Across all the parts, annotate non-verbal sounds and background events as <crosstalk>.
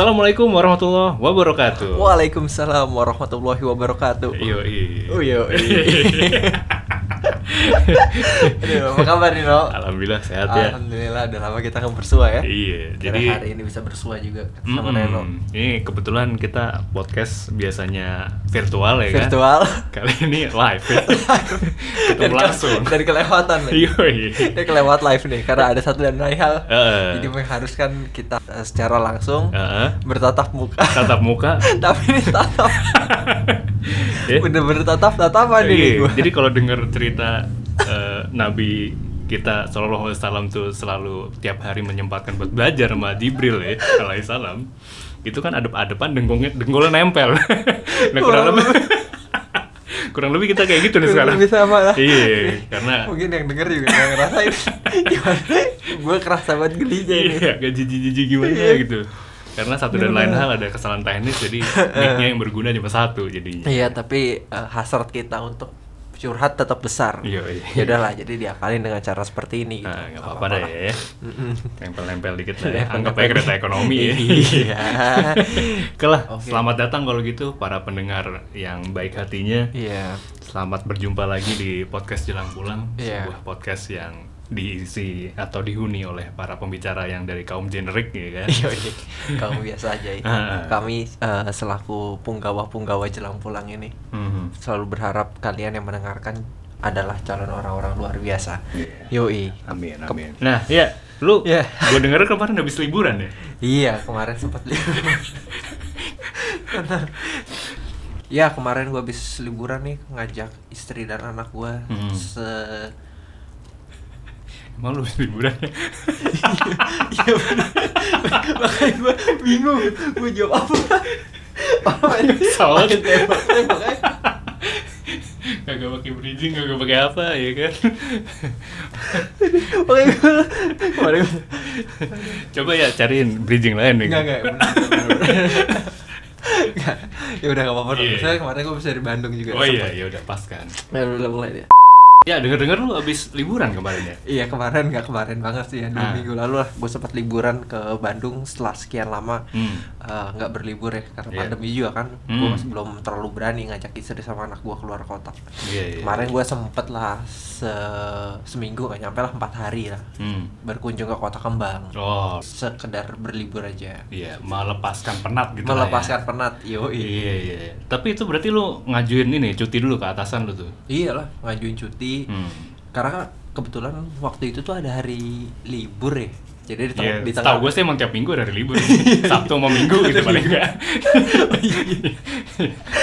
Assalamualaikum warahmatullahi wabarakatuh. Waalaikumsalam warahmatullahi wabarakatuh. Yo, Oh iya. <laughs> Aduh, apa kabar nih, No? Alhamdulillah sehat ya. Alhamdulillah, udah lama kita nggak bersua ya. Iya, Kira jadi hari ini bisa bersua juga sama Mm-mm. Reno. Ini kebetulan kita podcast biasanya virtual ya Virtual. kan. Kali ini live <laughs> ya. Ketemu ke- langsung. dari kelewatan nih. Iya. Ini kelewat live nih karena ada satu dan lain hal. Heeh. Jadi mengharuskan kita eh, secara langsung Heeh. bertatap muka. Tatap muka. <laughs> Tapi ini tatap Ya. <laughs> bener-bener tatap tatapan Iya, ini gua. Jadi kalau dengar cerita eh, Nabi kita Shallallahu Alaihi Wasallam tuh selalu tiap hari menyempatkan buat belajar sama Jibril ya Alaihi Salam. Itu kan adep-adepan dengkulnya dengkulnya nempel. <laughs> Nah kurang lebih <laughs> kurang lebih kita kayak gitu nih sekarang. Lebih sama lah. iya karena Mungkin yang denger juga gak ngerasain Gimana? <laughs> Gue kerasa banget gelinya ini. Iya gak jijik-jijik gimana Iya. gitu. Karena satu dan lain hal ada kesalahan teknis jadi mic-nya yang berguna cuma satu jadinya. Iya tapi eh, hasrat kita untuk curhat tetap besar Iya, <laughs> iya. Ya udahlah jadi diakalin dengan cara seperti ini gitu. Nah, apa-apa dah ya. Nempel-nempel dikit lah ya. Anggap aja kereta ekonomi ya. Iya <laughs> Oke lah, Oke. selamat datang kalau gitu para pendengar yang baik hatinya. Iya Selamat berjumpa lagi di podcast Jelang Pulang, Iya. sebuah podcast yang diisi atau dihuni oleh para pembicara yang dari kaum generik ya kan. Iya iya. Kamu biasa aja ya. Kami eh, selaku punggawa-punggawa jelang pulang ini Mhm. Selalu berharap kalian yang mendengarkan adalah calon orang-orang luar biasa Iya. Yoi Amin, amin. Nah, ya, lu Iya. gue denger kemarin habis liburan ya. Iya, kemarin sempat liburan. <laughs> Benar. Ya, kemarin gua habis liburan nih ngajak istri dan anak gua Hmm. se Emang lu <laughs> liburan ya? <laughs> Iya bener. Makanya gua bingung gua jawab apa. Apa ini? <laughs> Salah. Makin tembak, tembak. Kagak pakai bridging, kagak pakai apa ya kan. Kemarin gua- Coba ya cariin bridging lain nih. Enggak, enggak, bener. Enggak. Ya udah enggak apa-apa. Iya. Saya kemarin gua bisa dari Bandung juga. Oh iya, ya udah pas kan. Ya udah mulai deh. Ya denger-denger lu abis liburan kemarin ya? Iya kemarin nggak kemarin banget sih ya dua Ah. minggu lalu lah gue sempat liburan ke Bandung setelah sekian lama Hmm. eh, nggak berlibur ya karena Iya. pandemi juga kan gue Hmm. masih belum terlalu berani ngajak istri sama anak gue keluar kota Iya, iya. kemarin gue sempet lah se seminggu nggak nyampe lah empat hari lah Hmm. berkunjung ke kota Kembang Oh, sekedar berlibur aja iya, melepaskan penat gitu lah melepaskan ya. penat yo Iya, iya. iya. Tapi itu berarti lu ngajuin ini cuti dulu ke atasan lu tuh. iyalah ngajuin cuti Hmm. karena kebetulan waktu itu tuh ada hari libur ya jadi di, Iya, di tengah gue sih emang tiap minggu ada hari libur. <laughs> Sabtu sama minggu gitu paling enggak.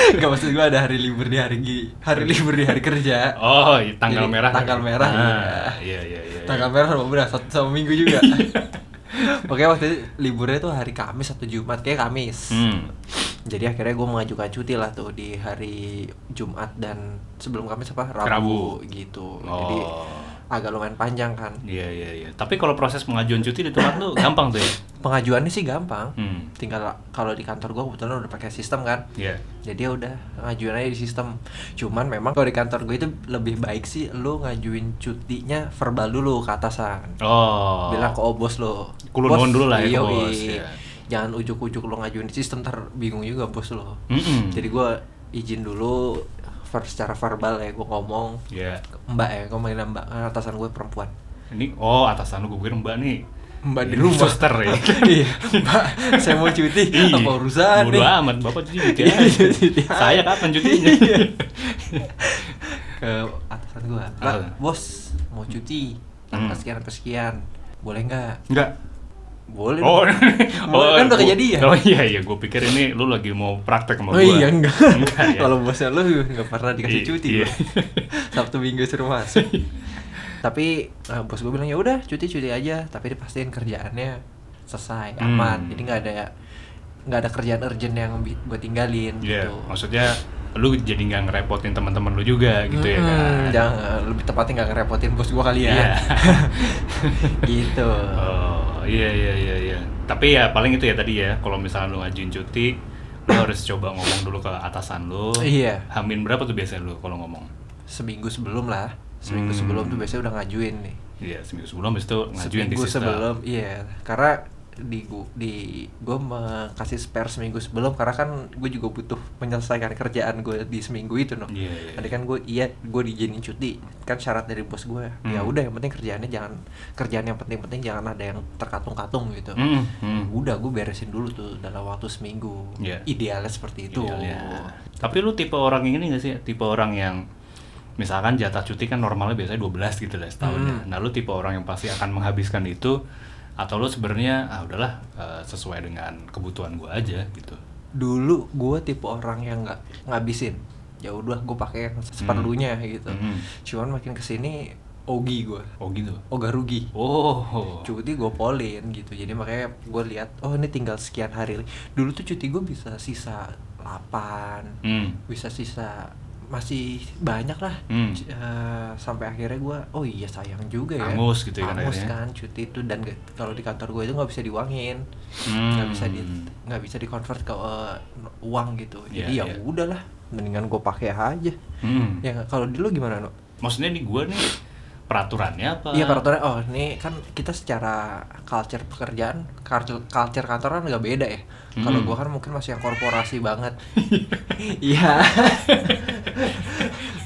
<laughs> Gak maksud gue ada hari libur di hari hari libur di hari kerja. Oh, iya, tanggal Jadi, merah. tanggal merah, Ah, iya, iya, iya. Tanggal merah sama benar satu sama minggu juga. <laughs> Oke waktu itu liburnya tuh hari Kamis atau Jumat kayak Kamis. Hmm. Jadi akhirnya gue mengajukan cuti lah tuh di hari Jumat dan sebelum Kamis apa Rabu, Rabu. gitu. Oh. Jadi agak lumayan panjang kan. Iya, iya, iya. Tapi kalau proses pengajuan cuti di tempat lu <laughs> gampang tuh ya? Pengajuannya sih gampang. Hmm. Tinggal kalau di kantor gue kebetulan udah pakai sistem kan. Iya. Jadi ya udah ngajuin aja di sistem. Cuman memang kalau di kantor gue itu lebih baik sih lu ngajuin cutinya verbal dulu ke atasan. Oh. Bilang ke obos lo. Kulun nuhun dulu lah ya ke bos, iya. ya. Jangan ujuk-ujuk lo ngajuin di sistem ntar bingung juga bos lo. Mm-mm. Jadi gue izin dulu ver secara verbal ya gue ngomong Iya. mbak ya gue manggil mbak kan atasan gue perempuan Ini oh atasan lu gue kira Mbak nih. mbak di rumah suster ya. <laughs> iya mbak saya mau cuti Iya. apa urusan Bodo nih amat, Bapak cuti cuti Iya, aja. cuti aja. Saya kapan <laughs> cutinya? ke atasan gua Mbak, bos mau cuti tanggal Hmm. sekian sekian boleh nggak Enggak. Boleh Oh, dong. <laughs> Boleh, kan udah kejadian. Oh iya iya, gue pikir ini lu lagi mau praktek sama oh gua. iya enggak, <laughs> Enggak <laughs> ya. kalau bosnya lu nggak pernah dikasih cuti iya. sabtu minggu suruh masuk tapi eh, bos gue bilang ya udah cuti cuti aja tapi dipastiin kerjaannya selesai Hmm. aman jadi nggak ada nggak ada kerjaan urgent yang gue tinggalin Iya, gitu maksudnya lu jadi nggak ngerepotin teman-teman lu juga gitu ya kan. Hmm, jangan lebih tepatnya nggak ngerepotin bos gue kali ya Iya. gitu Oh, iya iya iya iya. Tapi ya paling itu ya tadi ya, kalau misalnya lu ngajuin cuti, lu harus coba ngomong dulu ke atasan lu. Iya. Hamin berapa tuh biasanya lu kalau ngomong? seminggu sebelum lah seminggu Hmm. sebelum tuh biasanya udah ngajuin nih Iya, seminggu sebelum habis itu ngajuin di seminggu sistem. sebelum iya karena di gua di gue kasih spare seminggu sebelum karena kan gue juga butuh menyelesaikan kerjaan gue di seminggu itu no iya. tadi kan gue iya gue diizinin cuti kan syarat dari bos gue ya Hmm. udah yang penting kerjaannya jangan kerjaan yang penting-penting jangan ada yang terkatung-katung gitu Hmm, hmm. udah gue beresin dulu tuh dalam waktu seminggu Iya. idealnya seperti itu Idealnya. Tapi lu tipe orang yang ini gak sih? Tipe orang yang misalkan jatah cuti kan normalnya biasanya 12 gitu lah setahunnya. Hmm. Nah, lu tipe orang yang pasti akan menghabiskan itu atau lu sebenarnya ah udahlah eh, sesuai dengan kebutuhan gua aja gitu. dulu gue tipe orang yang nggak ngabisin ya udah gue pakai yang seperlunya gitu Hmm. cuman makin ke sini ogi gue Oh gitu. ogah rugi Oh. cuti gue polin gitu jadi makanya gue lihat oh ini tinggal sekian hari dulu tuh cuti gue bisa sisa 8 Hmm. bisa sisa masih banyak lah Hmm. Eh, sampai akhirnya gue oh iya sayang juga ya Angus gitu ya kan Angus akhirnya. kan cuti itu dan kalau di kantor gue itu nggak bisa diuangin Hmm. nggak bisa di nggak bisa di convert ke eh, uang gitu jadi Iya, ya iya. udahlah mendingan gue pakai aja Hmm. ya kalau dulu gimana no Maksudnya nih gua nih peraturannya apa? Iya peraturannya oh ini kan kita secara culture pekerjaan culture, culture kantoran nggak beda ya. Kalau Hmm. gua kan mungkin masih yang korporasi banget. <laughs> Iya.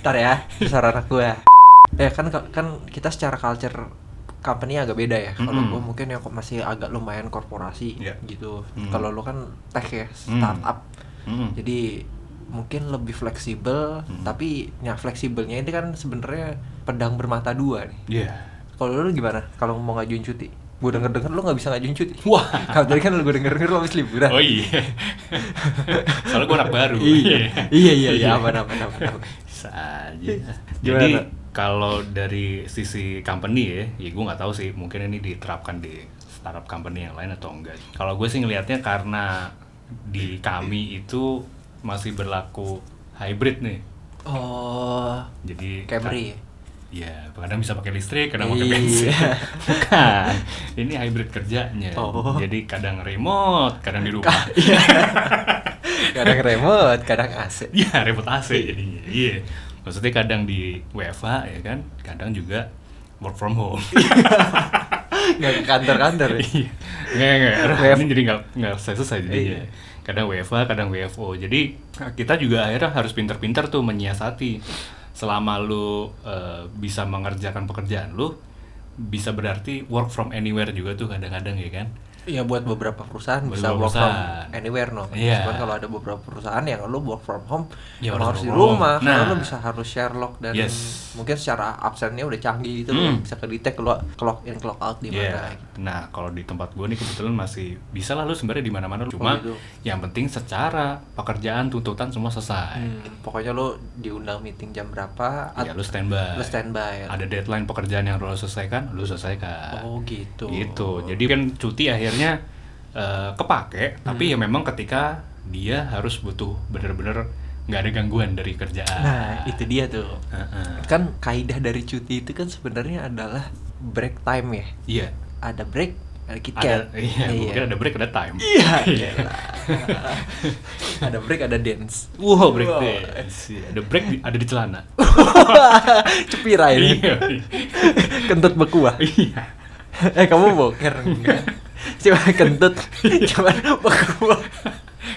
Ntar ya, besar anak gua. Ya kan kan kita secara culture company agak beda ya. Kalau Mm-mm. gua mungkin yang masih agak lumayan korporasi Iya. gitu. Hmm. Kalau lu kan tech ya, Hmm. startup. Hmm. Jadi mungkin lebih fleksibel, Hmm. tapi ya fleksibelnya ini kan sebenarnya pedang bermata dua nih. Iya. Kalau lu gimana? Kalau mau ngajuin cuti? Gue denger denger lu nggak bisa ngajuin cuti. Wah. <laughs> Kalau tadi kan lu gue denger denger lu habis liburan. Oh iya. <laughs> Soalnya gua anak baru. iya. iya iya iya aman aman aman. aman. Bisa aja. Gimana, Jadi kalau dari sisi company ya, ya gue nggak tahu sih mungkin ini diterapkan di startup company yang lain atau enggak. Kalau gue sih ngelihatnya karena di kami itu masih berlaku hybrid nih. Oh, Jadi Camry. Ya, kadang bisa pakai listrik, kadang pakai Iya. bensin. <laughs> Bukan. Ini hybrid kerjanya. Oh. Jadi kadang remote, kadang di rumah. <laughs> kadang remote, kadang AC. Iya, remote AC jadinya. Iya. Maksudnya kadang di WFH ya kan, kadang juga work from home. <laughs> Nggak ke kantor-kantor ya. Iya. Nggak, nggak. Ini jadi nggak nggak selesai jadinya. Iya. Kadang WFH, kadang WFO. Jadi kita juga akhirnya harus pintar-pintar tuh menyiasati. Selama lu eh, bisa mengerjakan pekerjaan lu, bisa berarti work from anywhere juga tuh kadang-kadang ya kan. Iya buat beberapa perusahaan Buat bisa beberapa work from perusahaan. anywhere no. Iya. Cuman kalau ada beberapa perusahaan yang lu work from home, Ya, harus harus di from rumah. home. Karena Nah. lu bisa harus share log dan Yes. mungkin secara absennya udah canggih gitu Hmm. bisa kedetek lu clock in clock out di Iya. mana. gitu. Nah, kalau di tempat gue nih kebetulan masih bisa lah lu sebenarnya di mana-mana. Cuma gitu. yang penting secara pekerjaan tuntutan semua selesai. Hmm, pokoknya lu diundang meeting jam berapa? Ya, lu standby. Lu standby. Ada deadline pekerjaan yang lu selesaikan, lu selesaikan. Oh gitu. Gitu. Jadi kan cuti akhirnya eh, kepake, tapi Hmm. ya memang ketika dia harus butuh bener-bener nggak ada gangguan dari kerjaan. Nah, itu dia tuh. Heeh. Kan kaidah dari cuti itu kan sebenarnya adalah break time ya. Iya. Ada break, ada Ada, KitKat. iya, mungkin ada break, ada time. Iya, <laughs> iyalah. ada break, ada dance. Wow, break Wow. dance. Iya, Ada break, ada di celana. <laughs> Cepira ini. Iya. <laughs> Kentut bekuah. Iya. eh, kamu boker enggak? Cuma kentut, <laughs> cuma bekuah.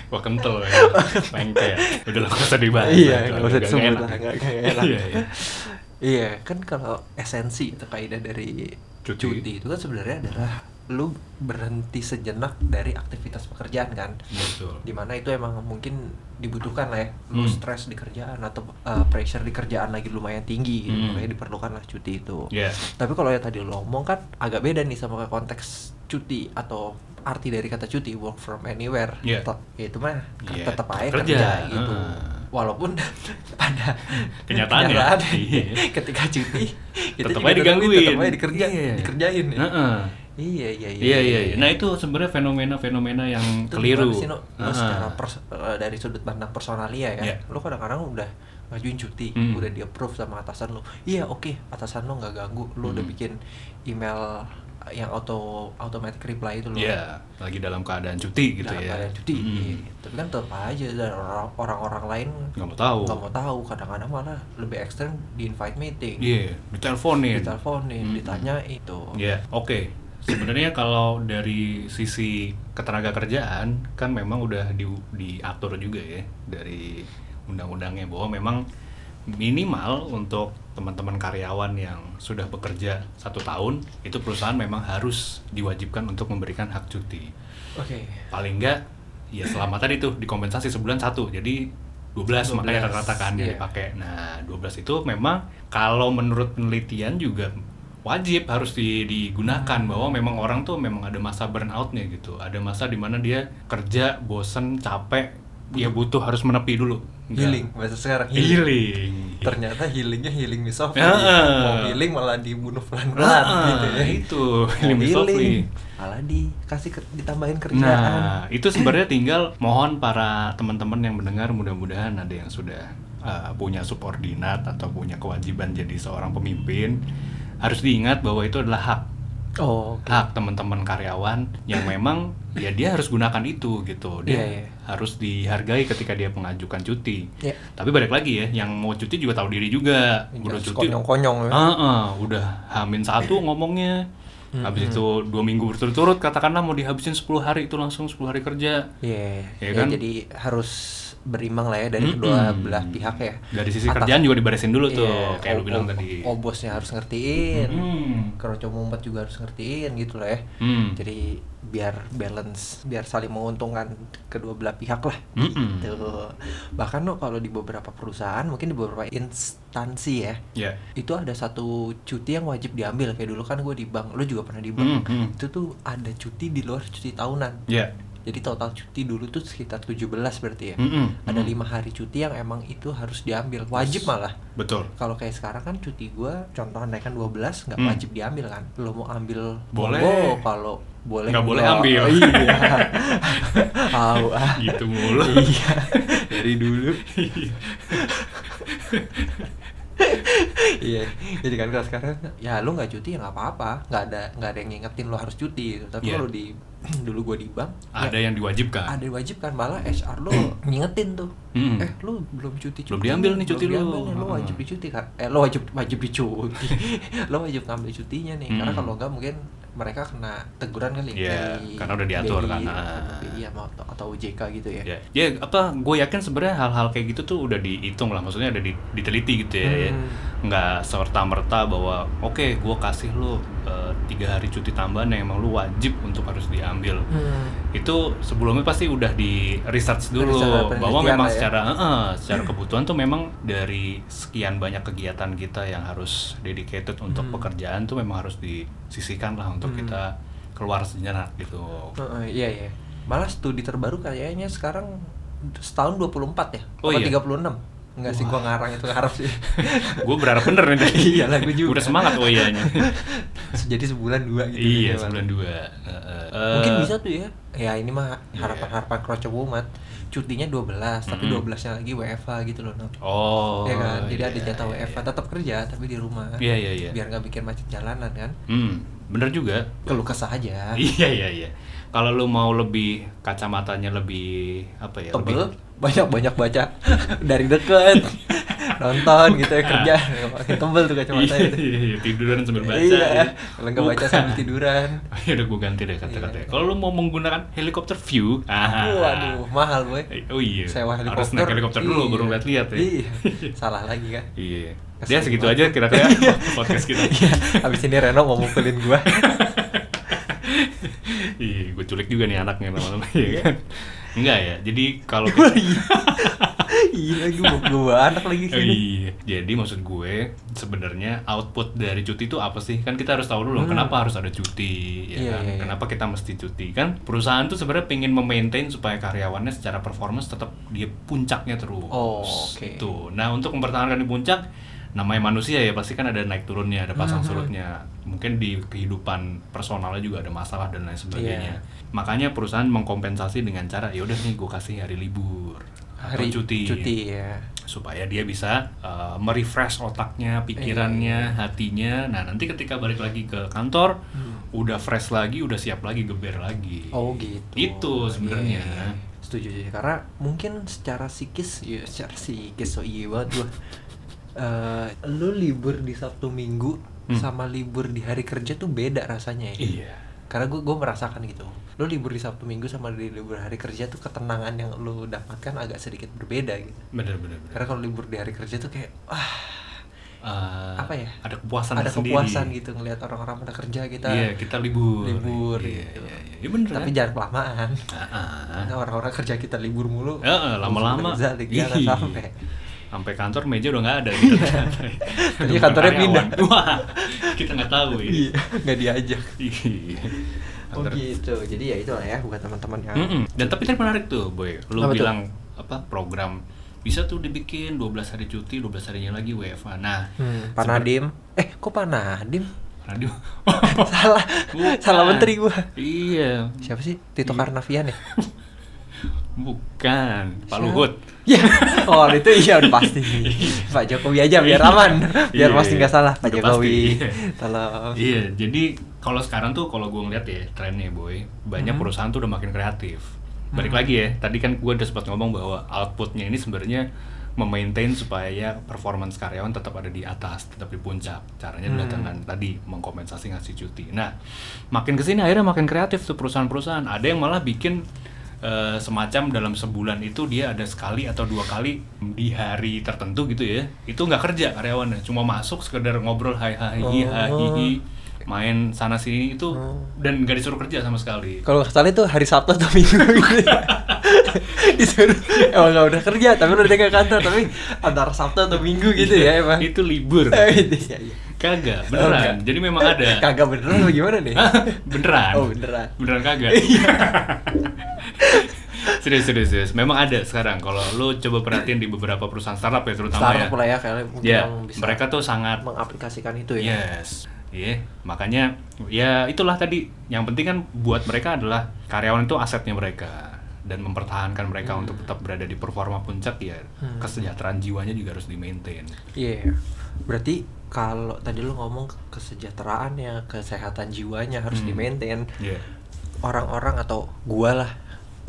Wah kental ya. <laughs> Lengket. Udah lah nggak usah dibahas. Iya, Itu nggak usah disebut enak. lah, nggak nggak enak. Iya, iya. Iya, kan kalau esensi atau kaidah dari Cuti. cuti. itu kan sebenarnya adalah lu berhenti sejenak dari aktivitas pekerjaan kan. Betul. Di mana itu emang mungkin dibutuhkan lah ya. Lu Hmm. stres di kerjaan atau uh, pressure di kerjaan lagi lumayan tinggi, gitu. Hmm. makanya diperlukan lah cuti itu. Iya. Tapi kalau yang tadi lo omong kan agak beda nih sama konteks cuti atau arti dari kata cuti work from anywhere. Iya. Tetap- Ya itu mah Iya, tetap aja kerja. kerja, gitu. Ah. Walaupun <laughs> pada Kenyataannya, kenyataannya, iya. <laughs> ketika cuti Tetap aja digangguin. tetap aja dikerja, Iya. dikerjain ya. Heeh. Iya iya iya. Iya iya. iya. Nah itu sebenarnya fenomena-fenomena yang Itu keliru. sih, No? Lo Heeh. secara pers- eh, dari sudut pandang personalia ya, Iya. lo kadang-kadang udah ngajuin cuti, Hmm. udah di approve sama atasan lo. Iya oke, atasan lo nggak ganggu, lo udah Hmm. bikin email yang auto automatic reply itu lo. Iya, lagi dalam keadaan cuti gitu dalam ya. keadaan cuti. Mm. Iya. Tapi kan tetap aja dan orang- orang-orang lain Nggak mau tahu. nggak mau tahu. Kadang-kadang malah lebih ekstrem di invite meeting, Iya, diteleponin. diteleponin, Mm. ditanya itu. Iya, oke. Sebenarnya kalau dari sisi ketenaga kerjaan kan memang udah di, diatur juga ya dari undang-undangnya bahwa memang minimal untuk teman-teman karyawan yang sudah bekerja satu tahun itu perusahaan memang harus diwajibkan untuk memberikan hak cuti Oke. paling enggak ya selama tadi tuh dikompensasi sebulan satu jadi 12, 12, makanya rata-rata kan yang iya. dipakai nah 12 itu memang kalau menurut penelitian juga wajib harus di- digunakan bahwa memang orang tuh memang ada masa burnoutnya gitu ada masa di mana dia kerja bosen capek dia butuh harus menepi dulu Enggak. Healing, bahasa sekarang healing. healing Ternyata healingnya healing me softly. Ya. Mau healing malah dibunuh pelan-pelan Ah, gitu ya. itu healing me softly. malah dikasih ditambahin kerjaan. Nah, itu sebenarnya tinggal mohon para teman-teman yang mendengar mudah-mudahan ada yang sudah uh, punya subordinat atau punya kewajiban jadi seorang pemimpin harus diingat bahwa itu adalah hak Oh, oke. hak teman-teman karyawan yang <laughs> memang ya dia harus gunakan itu gitu dia Iya, iya. harus dihargai ketika dia mengajukan cuti Iya. tapi balik lagi ya yang mau cuti juga tahu diri juga udah Jangan cuti konyong-konyong ya. Ah, ah, udah hamin satu ngomongnya habis itu dua minggu berturut-turut katakanlah mau dihabisin 10 hari itu langsung 10 hari kerja Iya, Iya ya, kan? jadi harus berimbang lah ya dari kedua Mm-mm. belah pihak ya. dari sisi Atas- kerjaan juga diberesin dulu tuh Iya, kayak lu bilang tadi Oh, bosnya harus ngertiin. Hmm. Keroco mumpet juga harus ngertiin gitu lah ya. Hmm. Jadi biar balance, biar saling menguntungkan kedua belah pihak lah. Mm-mm. Gitu. Bahkan lo kalau di beberapa perusahaan, mungkin di beberapa instansi ya, ya itu ada satu cuti yang wajib diambil kayak dulu kan gue di bank, lo juga pernah di bank. Hmm, hmm. Itu tuh ada cuti di luar cuti tahunan. ya Jadi total cuti dulu tuh sekitar 17 berarti ya. Mm-mm. Ada Mm. lima hari cuti yang emang itu harus diambil, wajib malah. betul Kalau kayak sekarang kan cuti gua contoh naikkan 12 nggak Hmm. wajib diambil kan. Lo mau ambil Boleh. kalau boleh Nggak boleh ambil. <laughs> Iya. Tahu ah. <laughs> gitu mulu iya. <laughs> Dari dulu. Iya jadi kan kalau sekarang ya lu nggak cuti ya nggak apa-apa nggak ada nggak ada yang ngingetin lo harus cuti gitu. tapi Iya. kalau di <clears throat> dulu gua di bank ya ada yang diwajibkan ada yang wajib kan malah HR lo <clears throat> ngingetin tuh Hmm. eh lu belum cuti cuti Belum diambil nih cuti lu. diambil nih, lo Heeh. wajib dicuti kan eh lo wajib wajib dicuti <laughs> lo wajib ngambil cutinya nih karena Hmm. kalau enggak mungkin mereka kena teguran kali Iya, dari karena udah diatur BI, kan. atau BI atau, atau OJK gitu ya ya ya apa gue yakin sebenarnya hal-hal kayak gitu tuh udah dihitung lah maksudnya udah di- diteliti gitu ya, ya. Hmm. nggak serta merta bahwa oke gue kasih lu eh, tiga hari cuti tambahan yang emang lu wajib untuk harus diambil Hmm. itu sebelumnya pasti udah di research dulu Research, bahwa memang ya. secara eh, secara kebutuhan tuh memang dari sekian banyak kegiatan kita yang harus dedicated untuk Hmm. pekerjaan tuh memang harus disisihkan lah untuk Hmm. kita keluar sejenak gitu Heeh, iya iya malah studi terbaru kayaknya sekarang setahun 24 ya Oh apa iya? 36 Enggak sih gua ngarang itu ngarep sih <laughs> gue berharap bener nih tadi. Iyalah, gua juga. udah semangat oh iyanya <laughs> jadi sebulan dua gitu iya minimal. sebulan dua Heeh. Mungkin bisa tuh ya. Ya ini mah Iya. harapan-harapan kroco umat. Cutinya 12, tapi Mm-mm. 12-nya lagi WFH gitu loh, no. oh ya kan? Jadi ada iya, jatah iya, WFH tetap kerja tapi di rumah. Iya, iya, iya. Biar nggak bikin macet jalanan kan. hmm bener juga Keluh kesah aja. <laughs> iya iya iya kalau lu mau lebih kacamatanya lebih apa ya Tebel, lebih banyak-banyak baca <laughs> dari deket. Nonton gitu ya kerja. Makin tebel tuh kacamata itu. iya, iya, tiduran sambil baca Iya. ya. Kalau nggak baca sambil tiduran. <laughs> ya udah gue ganti deh kata-katanya Iya. kalau lu mau menggunakan helikopter view ah Waduh, mahal boy. oh iya Sewa helikopter. harus naik helikopter dulu Iya. baru lihat-lihat ya Iya. <laughs> Salah lagi kan. iya dia segitu aja kira-kira podcast kita Iya, habis ini Reno mau mukulin gua. iya gue culik juga nih anaknya lama-lama ya kan enggak ya jadi kalau <laughs> iya lagi mau gua anak lagi Oh, sini. iya. Jadi maksud gue sebenarnya output dari cuti itu apa sih? Kan kita harus tahu dulu Hmm. kenapa harus ada cuti, ya Iya, kan? iya, iya. Kenapa kita mesti cuti? Kan perusahaan tuh sebenarnya pengen memaintain supaya karyawannya secara performance tetap dia puncaknya terus. Oh, oke. Gitu. Nah, untuk mempertahankan di puncak namanya manusia ya pasti kan ada naik turunnya, ada pasang Mhm. surutnya. Mungkin di kehidupan personalnya juga ada masalah dan lain sebagainya. Iya. Makanya perusahaan mengkompensasi dengan cara ya udah nih gue kasih hari libur atau Hari cuti Cuti ya. supaya dia bisa uh, merefresh otaknya, pikirannya, Iya. hatinya. Nah, nanti ketika balik lagi ke kantor, Hmm. udah fresh lagi, udah siap lagi geber lagi. Oh gitu. Itu sebenarnya. Iya, iya. Setuju sih karena mungkin secara psikis ya secara psikis so iya banget gua. Eh, lu libur di Sabtu Minggu Hmm. sama libur di hari kerja tuh beda rasanya ya. Iya. karena gue gue merasakan gitu lo libur di sabtu minggu sama di libur hari kerja tuh ketenangan yang lo dapatkan agak sedikit berbeda gitu bener bener, bener. karena kalau libur di hari kerja tuh kayak wah Eh, apa ya ada kepuasan ada tersendiri. kepuasan gitu ngelihat orang-orang pada kerja kita iya kita libur libur iya, gitu. iya, iya. Iya, bener tapi kan? jangan kelamaan Ah, ah. Karena orang-orang kerja kita libur mulu lama-lama jangan Ih. sampai sampai kantor meja udah nggak ada gitu <laughs> Tadinya kantornya pindah. <laughs> wah kita nggak tahu ya iya nggak diajak <laughs> Iya. oh gitu jadi ya itulah ya buat teman-teman yang Mm-mm. Dan tapi tadi menarik tuh, boy. Lu Apa tuh? bilang apa program bisa tuh dibikin 12 hari cuti, 12 harinya lagi WFA. Nah, Hmm, Pak Nadim. Eh, kok Pak Nadim? radio. salah. Bukan. Salah menteri gua. Iya, Siapa sih? Tito Iya. Karnavian ya? Bukan. Pak? Luhut. Ya, oh itu iya udah pasti. Pak Jokowi aja biar aman, biar Iya, pasti nggak salah Pak udah Jokowi. pasti. Tolong. Iya, jadi kalau sekarang tuh kalau gue ngeliat ya trennya boy, banyak Hmm. perusahaan tuh udah makin kreatif. Balik Hmm. lagi ya, tadi kan gue udah sempat ngomong bahwa outputnya ini sebenarnya memaintain supaya performance karyawan tetap ada di atas, tetap di puncak. Caranya Hmm. dengan tadi mengkompensasi ngasih cuti. Nah, makin ke sini akhirnya makin kreatif tuh perusahaan-perusahaan. Ada yang malah bikin eh, semacam dalam sebulan itu dia ada sekali atau dua kali di hari tertentu gitu ya. Itu nggak kerja karyawannya, cuma masuk sekedar ngobrol hai hai hi, hai hi, hi, main sana sini itu Oh. dan nggak disuruh kerja sama sekali. Kalau salah itu hari Sabtu atau Minggu gitu. <laughs> Disuruh emang nggak udah kerja, tapi udah ke kantor, tapi antara Sabtu atau Minggu gitu ya emang. Itu libur. Iya, iya. Kagak, Oh, beneran. enggak. Jadi memang ada. Kagak beneran gimana nih? <laughs> beneran. Oh, beneran. Iya. Beneran kagak. <laughs> <laughs> serius, serius, serius. Memang ada sekarang. Kalau lu coba perhatiin di beberapa perusahaan startup ya terutama Startup ya. lah ya Ya, yang bisa mereka tuh sangat mengaplikasikan itu ya. Yes. Iya, makanya ya itulah tadi. Yang penting kan buat mereka adalah karyawan itu asetnya mereka dan mempertahankan mereka untuk tetap berada di performa puncak ya Hmm. kesejahteraan jiwanya juga harus di maintain. Iya. Berarti kalau tadi lu ngomong kesejahteraan ya, kesehatan jiwanya harus Hmm. di-maintain. Iya. Orang-orang atau gua lah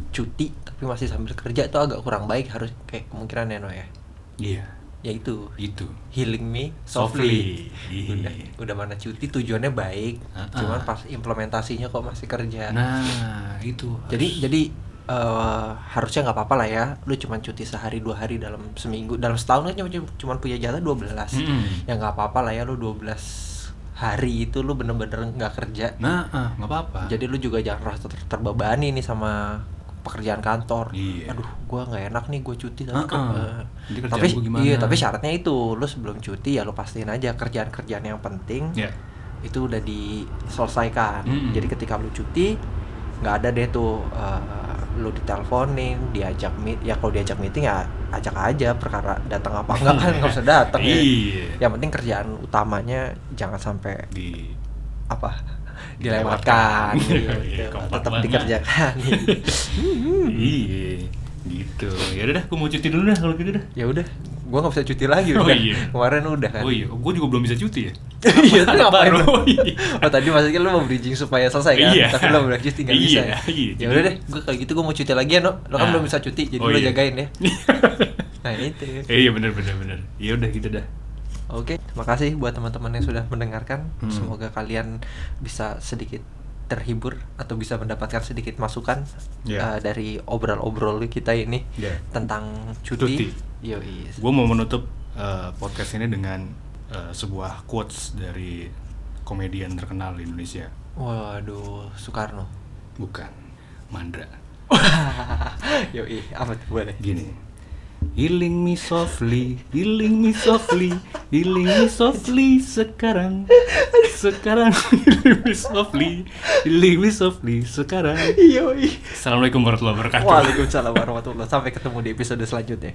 cuti tapi masih sambil kerja itu agak kurang baik harus kayak kemungkinan ya no ya. Iya, Ya itu itu. healing me Softly. softly. <laughs> Udah, udah mana cuti tujuannya baik, Ah, cuman ah. pas implementasinya kok masih kerja. Nah, itu. jadi harus- jadi eh, harusnya nggak apa-apa lah ya lu cuman cuti sehari dua hari dalam seminggu dalam setahun kan cuma cuman punya jatah 12 Mm-mm. ya nggak apa-apa lah ya lu 12 hari itu lu bener-bener nggak kerja Nah, ah, nggak apa-apa. jadi lu juga jangan rasa ter- terbebani nih sama pekerjaan kantor Iya. aduh gua nggak enak nih gue cuti tapi Ah, kan, ah. eh, Jadi kerjaan tapi iya tapi syaratnya itu lu sebelum cuti ya lu pastiin aja kerjaan-kerjaan yang penting Ya. itu udah diselesaikan. Mm-mm. Jadi ketika lu cuti nggak ada deh tuh eh, lu diteleponin, diajak meet ya kalau diajak meeting ya ajak aja perkara datang apa enggak kan nggak usah datang ya. <laughs> Iya. Yang penting kerjaan utamanya jangan sampai Di apa Dilewatkan. dilewatkan <laughs> Iya, gitu. kompak tetap dikerjakan. <laughs> Iya, gitu. Ya udah dah, gue mau cuti dulu dah kalau gitu dah. ya udah, gua nggak bisa cuti lagi Oh udah. iya. Kemarin udah kan. Oh iya, gue juga belum bisa cuti ya. <laughs> Iya, itu Ada ngapain? Oh, iya. Oh tadi maksudnya lu mau bridging supaya selesai kan? Iya. Tapi lu belum cuti nggak bisa. Iya, ya? iya. Ya udah deh, gua kayak gitu gua mau cuti lagi ya, no. Lo kan Ah. belum bisa cuti, jadi Oh, lu iya. jagain ya. Nah itu. Eh, iya bener bener bener. Ya udah gitu dah. Oke, makasih buat teman-teman yang sudah mendengarkan. Hmm. Semoga kalian bisa sedikit terhibur atau bisa mendapatkan sedikit masukan Ya. eh, dari obrol-obrol kita ini Ya. tentang Cuti. cuti. Yoi. Gue mau menutup eh, podcast ini dengan eh, sebuah quotes dari komedian terkenal di Indonesia. Waduh, Soekarno. Bukan, Mandra. <laughs> Yoi, apa tuh boleh? Gini. Healing me softly, healing me softly, healing me softly sekarang, sekarang healing me softly, healing me softly sekarang. Yoi. Assalamualaikum warahmatullahi wabarakatuh. Waalaikumsalam warahmatullahi Sampai ketemu di episode selanjutnya.